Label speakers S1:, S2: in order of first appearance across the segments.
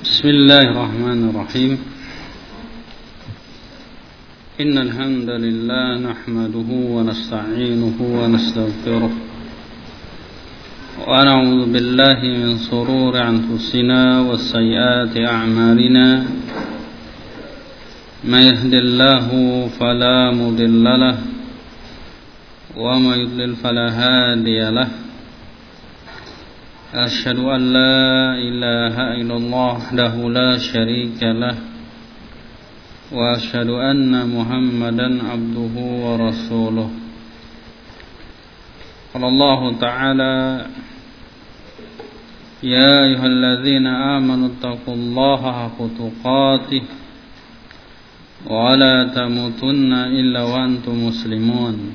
S1: بسم الله الرحمن الرحيم. إن الحمد لله نحمده ونستعينه ونستغفره. ونعوذ بالله من سرور أنفسنا وسيئات أعمالنا. ما يهد الله فلا مضل له وما يضلل فلا هادي له. أشهد أن لا إله إلا الله وحده لا شريك له وأشهد أن محمدا عبده ورسوله. قال الله تعالى يا أيها الذين آمنوا اتقوا الله حق تقاته ولا تموتن إلا وأنتم مسلمون.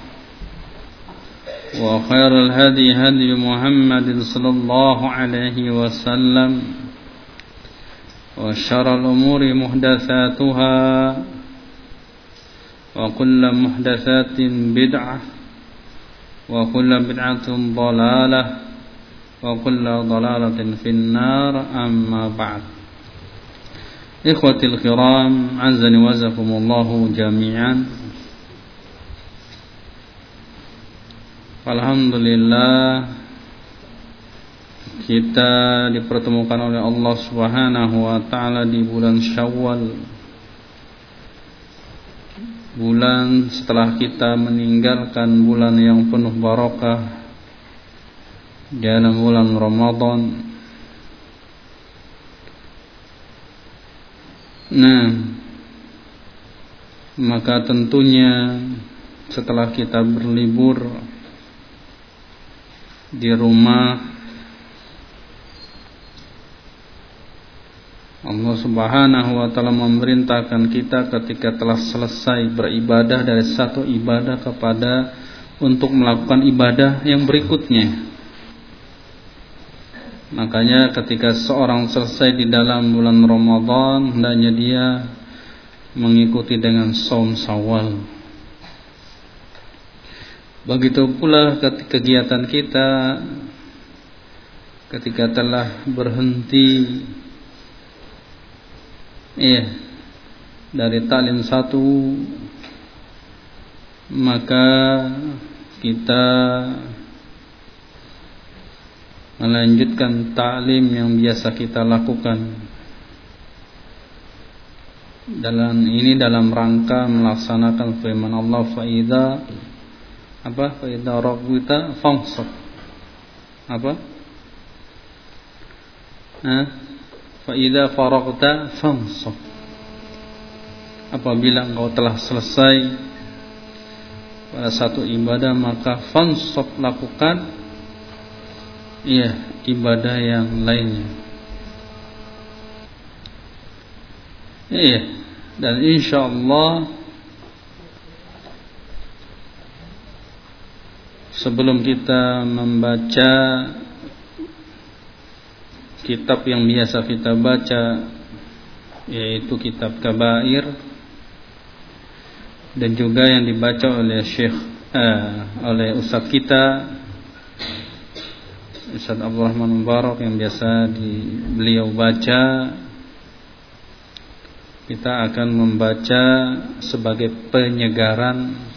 S1: وخير الهدي هدي محمد صلى الله عليه وسلم وشر الأمور محدثاتها وكل محدثات بدعة وكل بدعة ضلالة وكل ضلالة في النار. أما بعد إخوتي الكرام عزني وزكم الله جميعا. Alhamdulillah kita dipertemukan oleh Allah Subhanahu wa taala di bulan Syawal. Bulan setelah kita meninggalkan bulan yang penuh barakah dalam bulan Ramadan. Nah, maka tentunya setelah kita berlibur di rumah Allah Subhanahu wa taala memerintahkan kita ketika telah selesai beribadah dari satu ibadah kepada untuk melakukan ibadah yang berikutnya. Makanya ketika seorang selesai di dalam bulan Ramadan hendaknya dia mengikuti dengan saum Sawal. Begitu pula kegiatan kita ketika telah berhenti iya dari talim satu maka kita melanjutkan taklim yang biasa kita lakukan dalam ini dalam rangka melaksanakan firman Allah faida apa? Fa idza raghwita fansab apa? Nah, fa idza faraghta fansab apabila engkau telah selesai pada satu ibadah maka fansab lakukan. Iya ibadah yang lainnya. Iya. Dan insyaallah sebelum kita membaca kitab yang biasa kita baca yaitu kitab Kabair dan juga yang dibaca oleh Syekh eh, oleh ustaz kita Ustaz Abdul Rahman Mubarak yang biasa di, beliau baca kita akan membaca sebagai penyegaran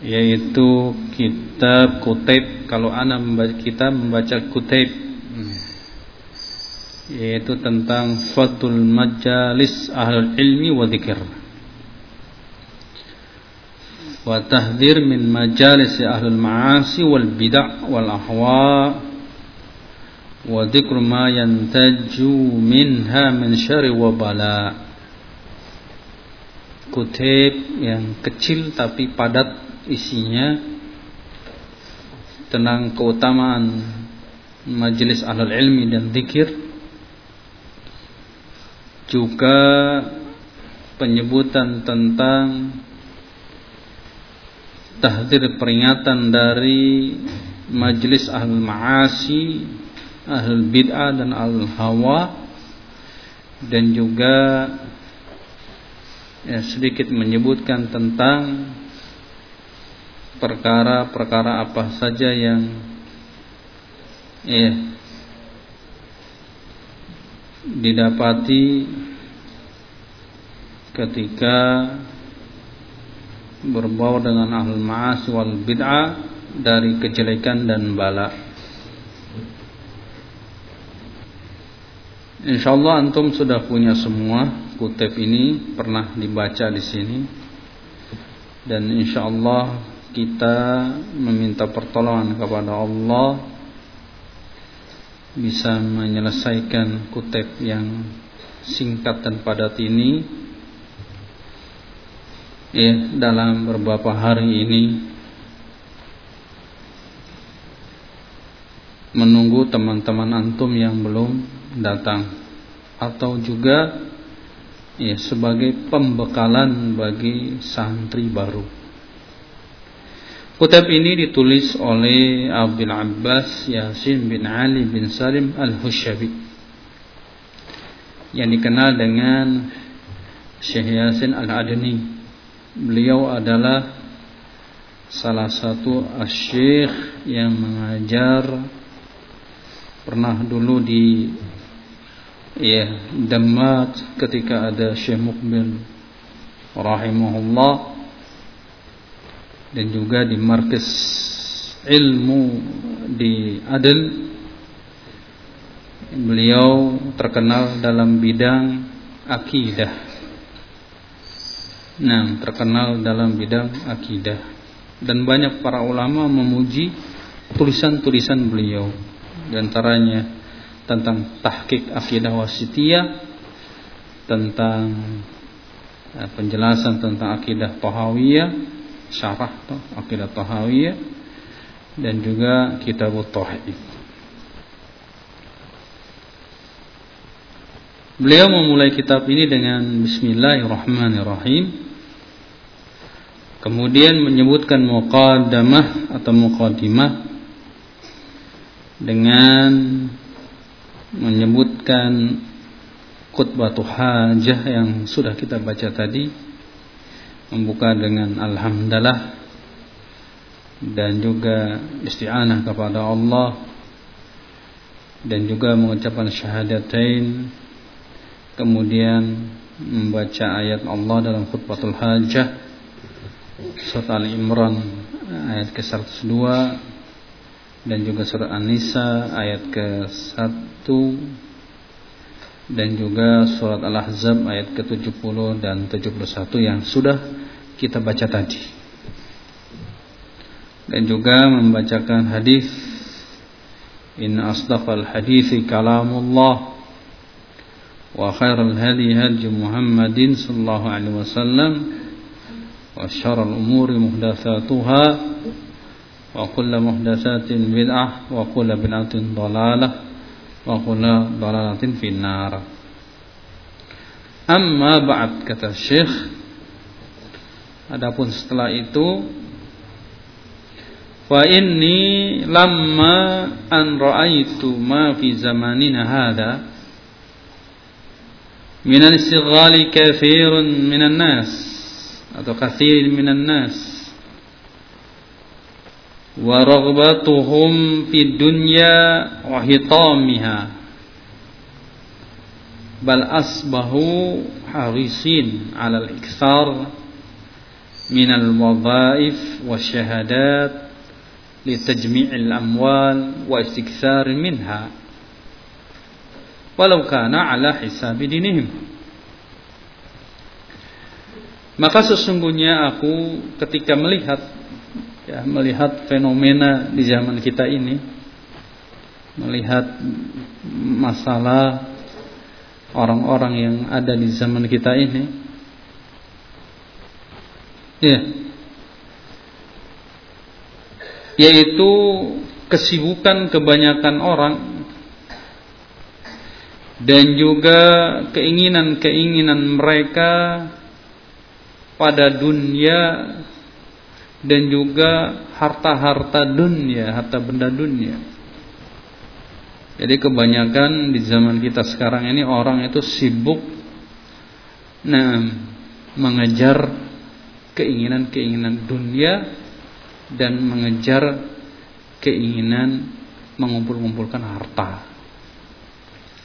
S1: yaitu kitab Kutaib kalau ana membaca kita membaca Kutaib yaitu tentang fadul majalis ahlul ilmi wa dzikr wa min majalis ahlul ma'asi wal bid'ah wal ahwa. Wa dzikr ma yantaju minha min syarri wa bala. Kutip yang kecil tapi padat isinya tentang keutamaan majelis ahlul ilmi dan zikir juga penyebutan tentang tahdir peringatan dari majelis ahlul ma'asi, ahlul bid'ah dan ahlul hawa dan juga ya, sedikit menyebutkan tentang perkara-perkara apa saja yang ya, didapati ketika berbau dengan ahlul ma'as wal bid'ah dari kejelekan dan bala. Insyaallah antum sudah punya semua kutip ini pernah dibaca di sini. Dan insyaallah kita meminta pertolongan kepada Allah bisa menyelesaikan kutip yang singkat dan padat ini. Ya dalam beberapa hari ini menunggu teman-teman antum yang belum datang. Atau juga ya sebagai pembekalan bagi santri baru Kitab ini ditulis oleh Abdul Abbas Yasin bin Ali bin Salim Al-Hushabi yang dikenal dengan Syekh Yasin Al-Adni. Beliau adalah salah satu asyikh yang mengajar pernah dulu di ya Damat ketika ada Syekh Mukbil rahimahullah dan juga di markas ilmu di Adel beliau terkenal dalam bidang akidah. Nah terkenal dalam bidang akidah. Dan banyak para ulama memuji tulisan-tulisan beliau. Di antaranya tentang tahqiq akidah wasitiyah tentang eh, penjelasan tentang akidah tahawiyah syarah akidah tahawiyah dan juga kitab tauhid. Beliau memulai kitab ini dengan Bismillahirrahmanirrahim. Kemudian menyebutkan muqaddamah atau muqaddimah dengan menyebutkan khutbah hajah yang sudah kita baca tadi membuka dengan alhamdulillah dan juga isti'anah kepada Allah dan juga mengucapkan syahadatain kemudian membaca ayat Allah dalam khutbatul hajah surat Al-Imran ayat ke-102 dan juga surat An-Nisa ayat ke-1 dan juga surat Al-Ahzab ayat ke-70 dan 71 yang sudah kita baca tadi. Dan juga membacakan hadis Inna asdaqal hadithi kalamullah wa khairal hadi hadi Muhammadin sallallahu alaihi wasallam wa syarrul umuri muhdatsatuha wa kullu muhdatsatin bid'ah wa kullu bid'atin dhalalah wa kullu dalalatin finnar. Amma ba'd kata Syekh Adapun setelah itu fa inni lamma an ra'aitu ma fi zamanina hada min al-istighali kathirun min an-nas atau kathir min an-nas wa raghbatuhum fi dunya wa hitamiha bal asbahu harisin ala al-ikthar syahadat li tajmi' al-amwal wa istikthar minha walau kana ala hisabi dinihim. Maka sesungguhnya aku ketika melihat ya melihat fenomena di zaman kita ini melihat masalah orang-orang yang ada di zaman kita ini ya yaitu kesibukan kebanyakan orang dan juga keinginan-keinginan mereka pada dunia dan juga harta-harta dunia, harta benda dunia. Jadi kebanyakan di zaman kita sekarang ini orang itu sibuk nah mengejar keinginan-keinginan dunia dan mengejar keinginan mengumpul-ngumpulkan harta.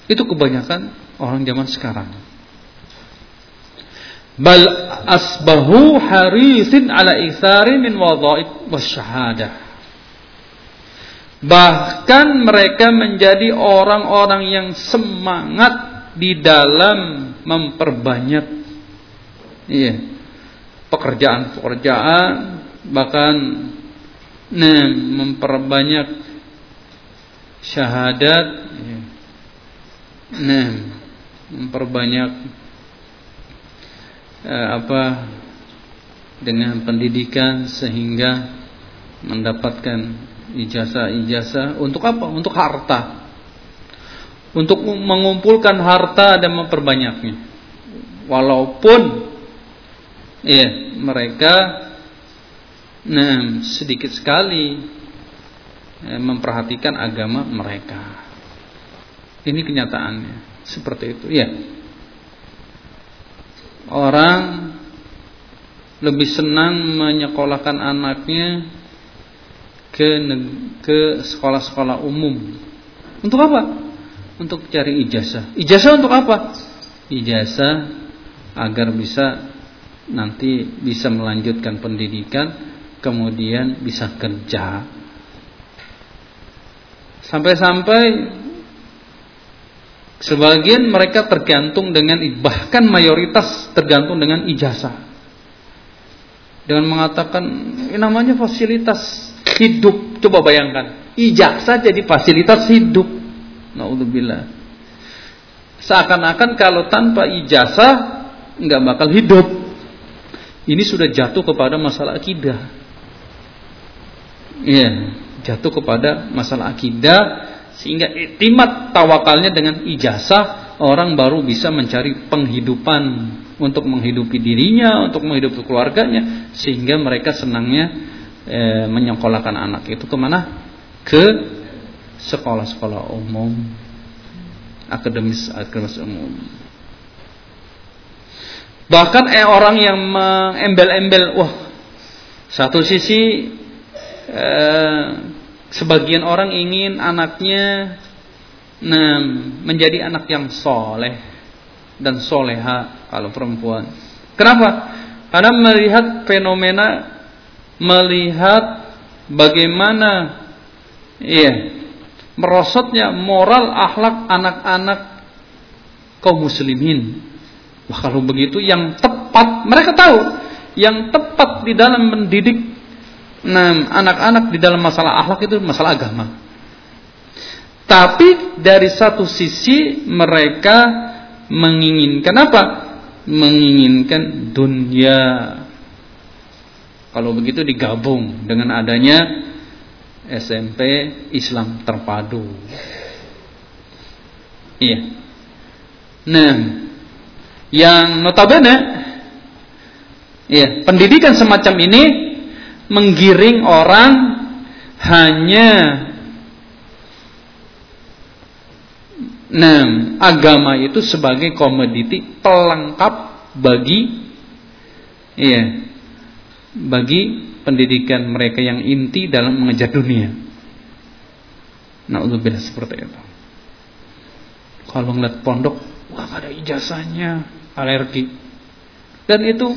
S1: Itu kebanyakan orang zaman sekarang. Bal asbahu harisin ala isari min wadhaib wasyahadah. Bahkan mereka menjadi orang-orang yang semangat di dalam memperbanyak iya, pekerjaan-pekerjaan bahkan nah, memperbanyak syahadat iya. nah, memperbanyak eh, apa dengan pendidikan sehingga mendapatkan ijazah-ijazah untuk apa? Untuk harta. Untuk mengumpulkan harta dan memperbanyaknya. Walaupun ya, mereka nah, sedikit sekali ya, memperhatikan agama mereka. Ini kenyataannya. Seperti itu, ya. Orang lebih senang menyekolahkan anaknya ke ke sekolah-sekolah umum. Untuk apa? Untuk cari ijazah. Ijazah untuk apa? Ijazah agar bisa nanti bisa melanjutkan pendidikan, kemudian bisa kerja. Sampai-sampai sebagian mereka tergantung dengan bahkan mayoritas tergantung dengan ijazah. Dengan mengatakan ini namanya fasilitas hidup. Coba bayangkan, ijazah jadi fasilitas hidup. Nauzubillah. Seakan-akan kalau tanpa ijazah nggak bakal hidup. Ini sudah jatuh kepada masalah akidah. Iya, jatuh kepada masalah akidah sehingga itimat tawakalnya dengan ijazah orang baru bisa mencari penghidupan untuk menghidupi dirinya, untuk menghidupi keluarganya sehingga mereka senangnya e, menyekolahkan anak itu ke mana? Ke sekolah-sekolah umum, akademis akademis umum. Bahkan eh, orang yang mengembel-embel, wah, satu sisi eh, sebagian orang ingin anaknya nah, menjadi anak yang soleh dan soleha kalau perempuan. Kenapa? Karena melihat fenomena melihat bagaimana iya merosotnya moral akhlak anak-anak kaum muslimin. Wah, kalau begitu yang tepat mereka tahu yang tepat di dalam mendidik anak-anak di dalam masalah akhlak itu masalah agama. Tapi dari satu sisi mereka menginginkan apa? Menginginkan dunia kalau begitu digabung dengan adanya SMP Islam terpadu. Iya. Nah, yang notabene ya, pendidikan semacam ini menggiring orang hanya nah, agama itu sebagai komoditi pelengkap bagi iya, bagi pendidikan mereka yang inti dalam mengejar dunia. Nauzubillah seperti itu. Kalau ngeliat pondok, wah ada ijazahnya, alergi. Dan itu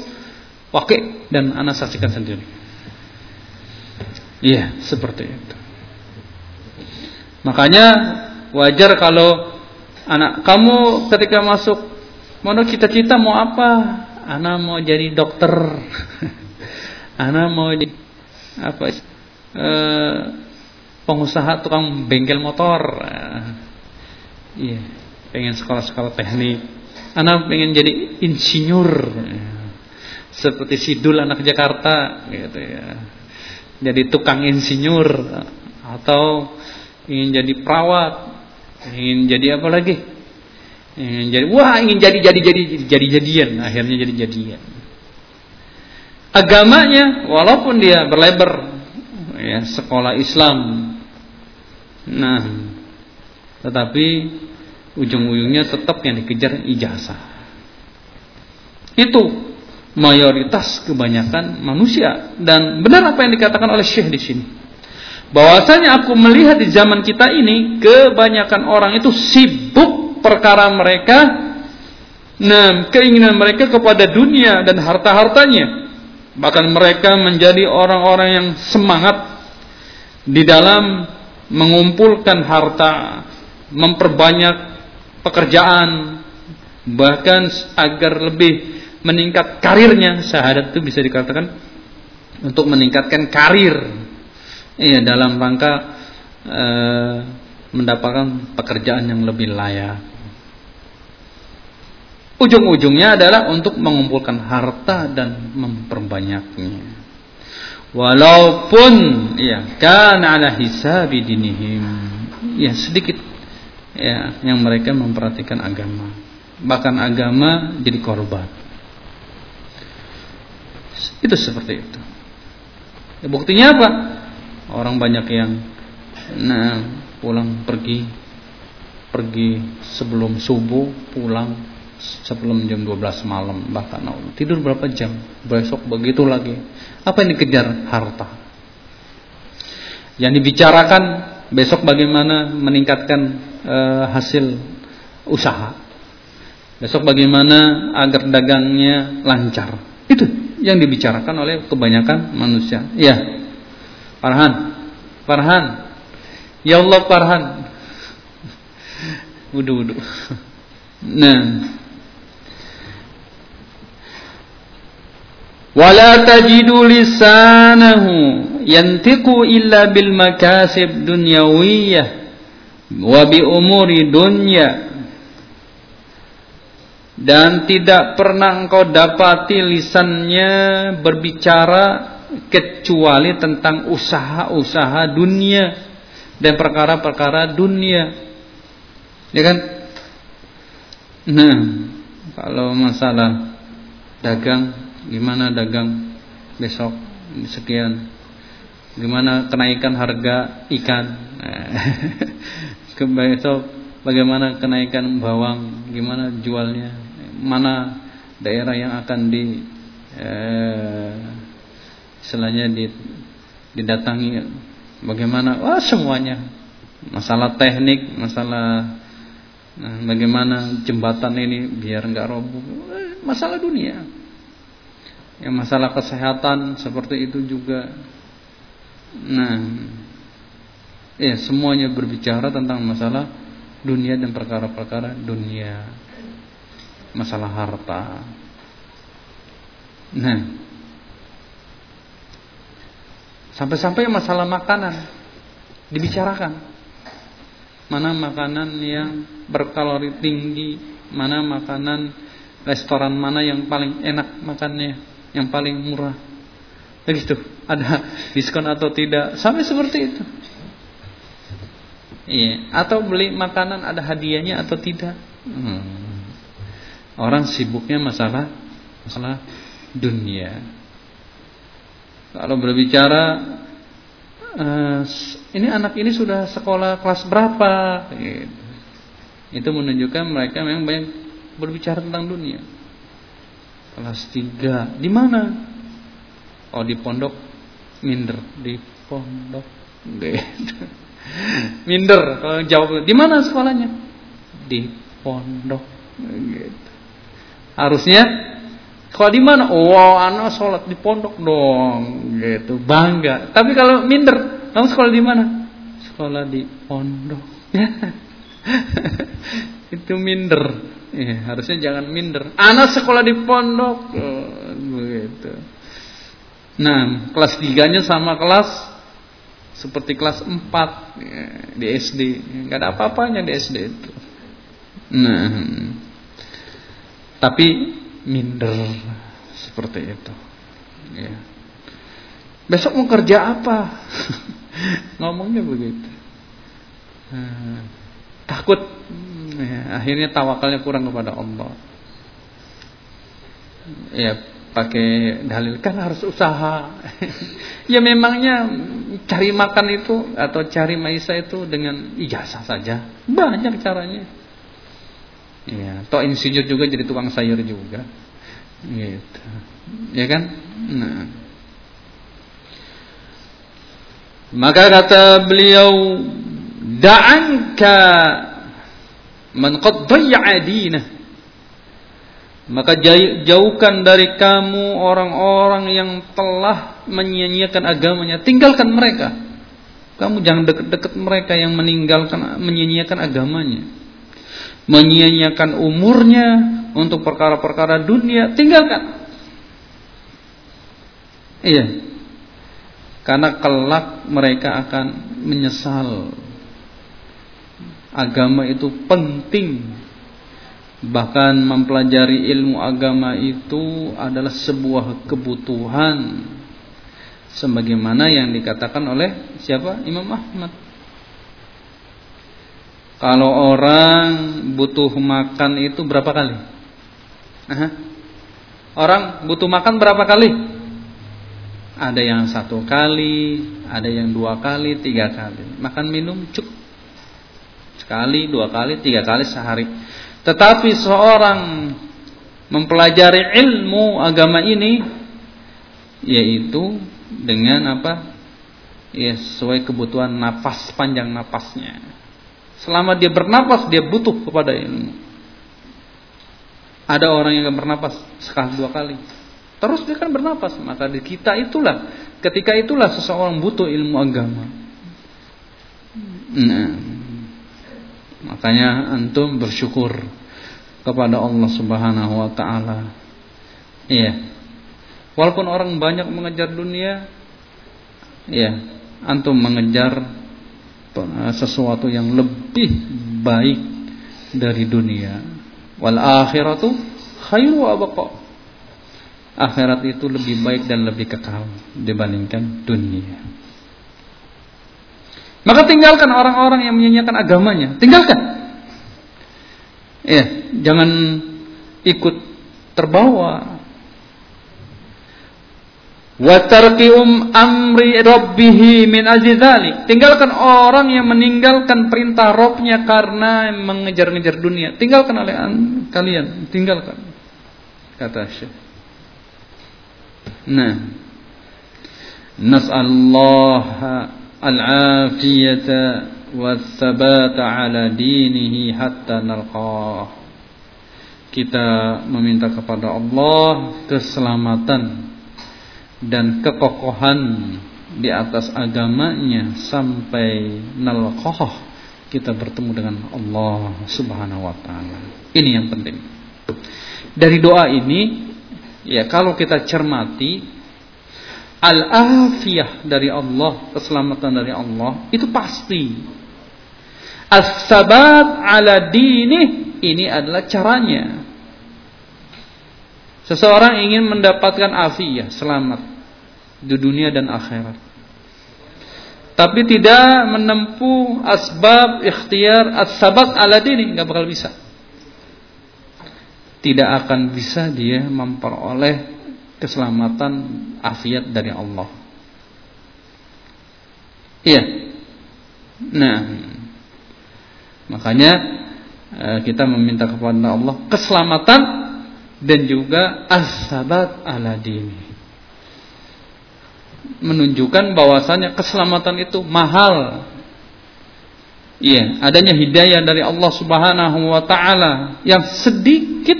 S1: pakai dan anak saksikan sendiri. Iya, seperti itu. Makanya wajar kalau Anak kamu ketika masuk mau cita-cita mau apa? Anak mau jadi dokter. Anak mau jadi apa? Eh, pengusaha tukang bengkel motor. Iya, pengen sekolah-sekolah teknik. Anak pengen jadi insinyur. Seperti Sidul anak Jakarta gitu ya. Jadi tukang insinyur atau ingin jadi perawat, ingin jadi apa lagi? Ingin jadi wah ingin jadi jadi jadi jadi jadian, akhirnya jadi jadian. Agamanya walaupun dia berlebar ya sekolah Islam. Nah, tetapi ujung-ujungnya tetap yang dikejar ijazah. Itu mayoritas kebanyakan manusia dan benar apa yang dikatakan oleh Syekh di sini. Bahwasanya aku melihat di zaman kita ini kebanyakan orang itu sibuk perkara mereka nah keinginan mereka kepada dunia dan harta-hartanya. Bahkan mereka menjadi orang-orang yang semangat di dalam mengumpulkan harta, memperbanyak pekerjaan, bahkan agar lebih meningkat karirnya. Syahadat itu bisa dikatakan untuk meningkatkan karir. Iya, dalam rangka e, mendapatkan pekerjaan yang lebih layak. Ujung-ujungnya adalah untuk mengumpulkan harta dan memperbanyaknya. Walaupun ya kan ala hisabi dinihim. Ya sedikit ya yang mereka memperhatikan agama. Bahkan agama jadi korban. Itu seperti itu. Ya, buktinya apa? Orang banyak yang nah pulang pergi pergi sebelum subuh pulang sebelum jam 12 malam bahkan tidur berapa jam besok begitu lagi apa yang dikejar harta yang dibicarakan besok bagaimana meningkatkan e, hasil usaha. Besok bagaimana agar dagangnya lancar? Itu yang dibicarakan oleh kebanyakan manusia. Ya Farhan. Farhan. Ya Allah Farhan. Wudu wudu nah. Wala tajidu lisanahu yantiqu illa bil makasib dunyawiyah wa bi umuri dunya. Dan tidak pernah engkau dapati lisannya berbicara kecuali tentang usaha-usaha dunia dan perkara-perkara dunia. Ya kan? Nah kalau masalah dagang gimana dagang besok? Sekian gimana kenaikan harga ikan? Ke besok bagaimana kenaikan bawang? Gimana jualnya? Mana daerah yang akan di eh, di, didatangi? Bagaimana? Wah semuanya. Masalah teknik masalah nah, bagaimana jembatan ini biar nggak roboh. Masalah dunia. Yang masalah kesehatan seperti itu juga. Nah, ya semuanya berbicara tentang masalah dunia dan perkara-perkara dunia, masalah harta. Nah, sampai-sampai masalah makanan dibicarakan. Mana makanan yang berkalori tinggi, mana makanan restoran mana yang paling enak makannya yang paling murah. Begitu. Ada diskon atau tidak? Sampai seperti itu. Iya. Atau beli makanan ada hadiahnya atau tidak? Hmm. Orang sibuknya masalah masalah dunia. Kalau berbicara uh, ini anak ini sudah sekolah kelas berapa? Gitu. Itu menunjukkan mereka memang banyak berbicara tentang dunia kelas 3 di mana oh di pondok minder di pondok gitu minder kalau jawab di mana sekolahnya? Di pondok. Gitu. Harusnya kalau di mana? Oh anak sholat di pondok dong. Gitu bangga. Tapi kalau minder kamu sekolah di mana? Sekolah di pondok. Itu minder. Ya, harusnya jangan minder. Anak sekolah di pondok. Oh, begitu. Nah, kelas tiganya sama kelas seperti kelas 4 ya, di SD. Enggak ada apa-apanya di SD itu. Nah, tapi minder seperti itu. Ya. Besok mau kerja apa? Ngomongnya begitu. Nah, takut ya, akhirnya tawakalnya kurang kepada Allah. Ya, pakai dalil kan harus usaha. ya memangnya cari makan itu atau cari maisa itu dengan ijazah saja. Banyak caranya. Ya, toh insinyur juga jadi tukang sayur juga. Gitu. Ya kan? Nah. Maka kata beliau, "Da'anka man qad dhayya'a dinah." Maka jauhkan dari kamu orang-orang yang telah menyia-nyiakan agamanya. Tinggalkan mereka. Kamu jangan dekat-dekat mereka yang meninggalkan menyia-nyiakan agamanya. Menyia-nyiakan umurnya untuk perkara-perkara dunia, tinggalkan. Iya. Karena kelak mereka akan menyesal. Agama itu penting Bahkan mempelajari ilmu agama itu adalah sebuah kebutuhan sebagaimana yang dikatakan oleh siapa? Imam Ahmad. Kalau orang butuh makan itu berapa kali? Aha. Orang butuh makan berapa kali? Ada yang satu kali, ada yang dua kali, tiga kali. Makan minum cukup sekali, dua kali, tiga kali sehari. Tetapi seorang mempelajari ilmu agama ini yaitu dengan apa? Ya sesuai kebutuhan nafas panjang nafasnya. Selama dia bernapas dia butuh kepada ilmu. Ada orang yang bernapas sekali dua kali. Terus dia kan bernapas. Maka di kita itulah ketika itulah seseorang butuh ilmu agama. Nah, makanya antum bersyukur kepada Allah Subhanahu wa taala. Iya. Walaupun orang banyak mengejar dunia, iya, antum mengejar sesuatu yang lebih baik dari dunia. Wal akhiratu khairu wa baqa. Akhirat itu lebih baik dan lebih kekal dibandingkan dunia. Maka tinggalkan orang-orang yang menyanyikan agamanya. Tinggalkan. Ya, jangan ikut terbawa. Wa tarqium amri rabbih min ajli Tinggalkan orang yang meninggalkan perintah Robnya karena mengejar-ngejar dunia. Tinggalkan oleh kalian, tinggalkan. Kata Syekh. Nah. Nas'allah al-afiyata was-sabata ala dinihi hatta nalqah. Kita meminta kepada Allah keselamatan dan kekokohan di atas agamanya sampai nalqah kita bertemu dengan Allah Subhanahu wa taala. Ini yang penting. Dari doa ini ya kalau kita cermati al-afiyah dari Allah, keselamatan dari Allah itu pasti As-sabat ala dini ini adalah caranya. Seseorang ingin mendapatkan afiyah, selamat di dunia dan akhirat. Tapi tidak menempuh asbab ikhtiar as-sabat ala dini, nggak bakal bisa. Tidak akan bisa dia memperoleh keselamatan afiat dari Allah. Iya. Nah, Makanya eh, kita meminta kepada Allah keselamatan dan juga as-sabat ala dini. Menunjukkan bahwasanya keselamatan itu mahal. Iya, adanya hidayah dari Allah Subhanahu wa taala yang sedikit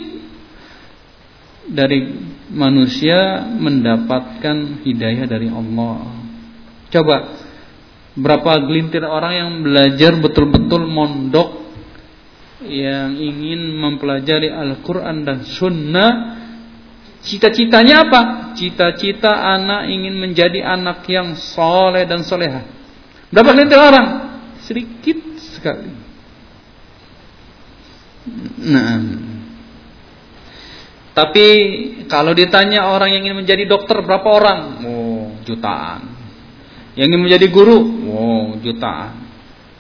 S1: dari manusia mendapatkan hidayah dari Allah. Coba Berapa gelintir orang yang belajar betul-betul mondok yang ingin mempelajari Al-Quran dan Sunnah Cita-citanya apa? Cita-cita anak ingin menjadi anak yang soleh dan soleha. Berapa lintir orang? Sedikit sekali. Nah, tapi kalau ditanya orang yang ingin menjadi dokter berapa orang? Oh, jutaan. Yang ingin menjadi guru? Oh, jutaan.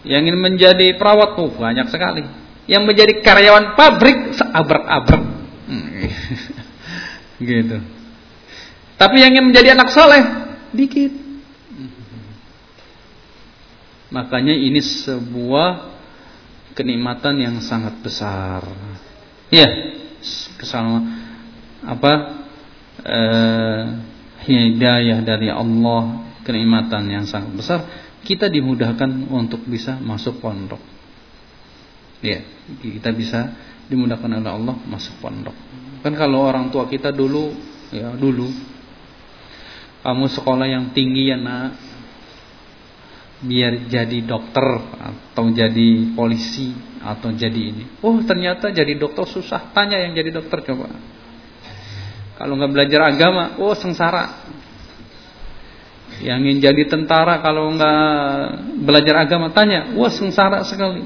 S1: Yang ingin menjadi perawat? Oh, banyak sekali. Yang menjadi karyawan pabrik seabrak-abrak. Hmm. gitu. Tapi yang ingin menjadi anak soleh dikit. Makanya ini sebuah kenikmatan yang sangat besar. Ya, kesalahan apa eh, hidayah dari Allah kenikmatan yang sangat besar kita dimudahkan untuk bisa masuk pondok. Ya kita bisa dimudahkan oleh Allah masuk pondok. Kan kalau orang tua kita dulu ya dulu kamu sekolah yang tinggi ya nak. Biar jadi dokter atau jadi polisi atau jadi ini. Oh ternyata jadi dokter susah. Tanya yang jadi dokter coba kalau nggak belajar agama, oh sengsara. Yang ingin jadi tentara kalau nggak belajar agama tanya, wah sengsara sekali.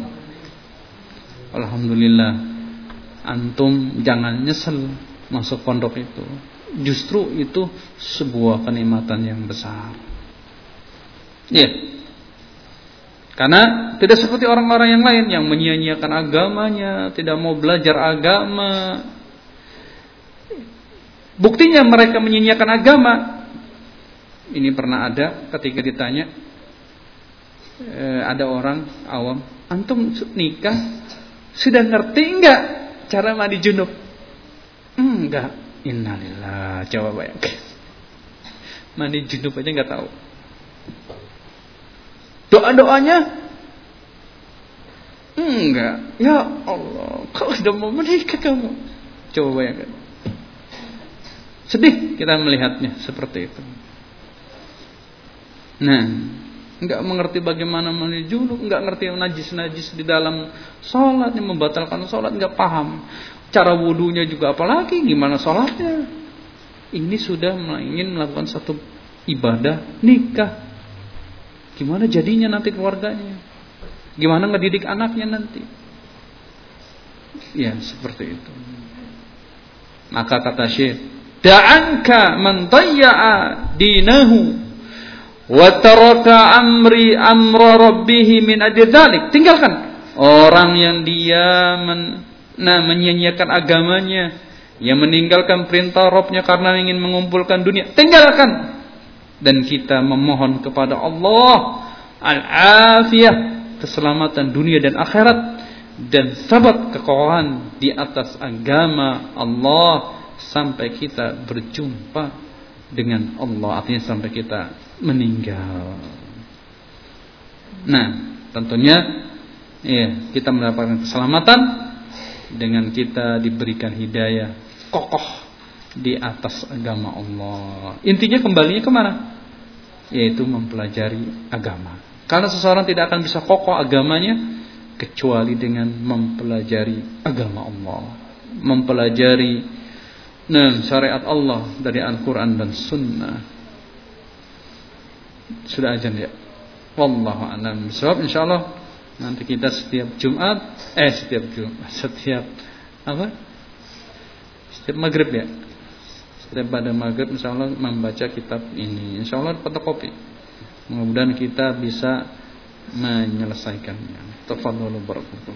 S1: Alhamdulillah, antum jangan nyesel masuk pondok itu. Justru itu sebuah kenikmatan yang besar. Iya. Yeah. Karena tidak seperti orang-orang yang lain yang menyia-nyiakan agamanya, tidak mau belajar agama, Buktinya mereka menyinyakan agama. Ini pernah ada ketika ditanya eh, ada orang awam, antum nikah sudah ngerti enggak cara mandi junub? Enggak. Innalillah. Coba bayangkan. Mandi junub aja enggak tahu. Doa-doanya enggak. Ya Allah, kau sudah mau menikah kamu. Coba bayangkan. Sedih kita melihatnya seperti itu. Nah, nggak mengerti bagaimana mandi junub, nggak ngerti najis-najis di dalam sholat, yang membatalkan sholat, nggak paham. Cara wudhunya juga apalagi, gimana sholatnya. Ini sudah ingin melakukan satu ibadah nikah. Gimana jadinya nanti keluarganya? Gimana ngedidik anaknya nanti? Ya, seperti itu. Maka kata Syekh da'anka man dayya'a dinahu wa taraka amri amra rabbih min dzalik tinggalkan orang yang dia men, nah menyanyiakan agamanya yang meninggalkan perintah Robnya karena ingin mengumpulkan dunia. Tinggalkan. Dan kita memohon kepada Allah al-afiyah keselamatan dunia dan akhirat dan sabat kekokohan di atas agama Allah sampai kita berjumpa dengan Allah artinya sampai kita meninggal. Nah, tentunya ya, kita mendapatkan keselamatan dengan kita diberikan hidayah kokoh di atas agama Allah. Intinya kembalinya ke mana? Yaitu mempelajari agama. Karena seseorang tidak akan bisa kokoh agamanya kecuali dengan mempelajari agama Allah, mempelajari Nah, syariat Allah dari Al-Quran dan Sunnah. Sudah aja ya. Wallahu a'lam. Sebab insyaallah nanti kita setiap Jumat, eh setiap Jumat, setiap apa? Setiap maghrib ya. Setiap pada maghrib insyaallah membaca kitab ini. Insyaallah fotokopi. Mudah-mudahan kita bisa menyelesaikannya. Tafadhalu barakallahu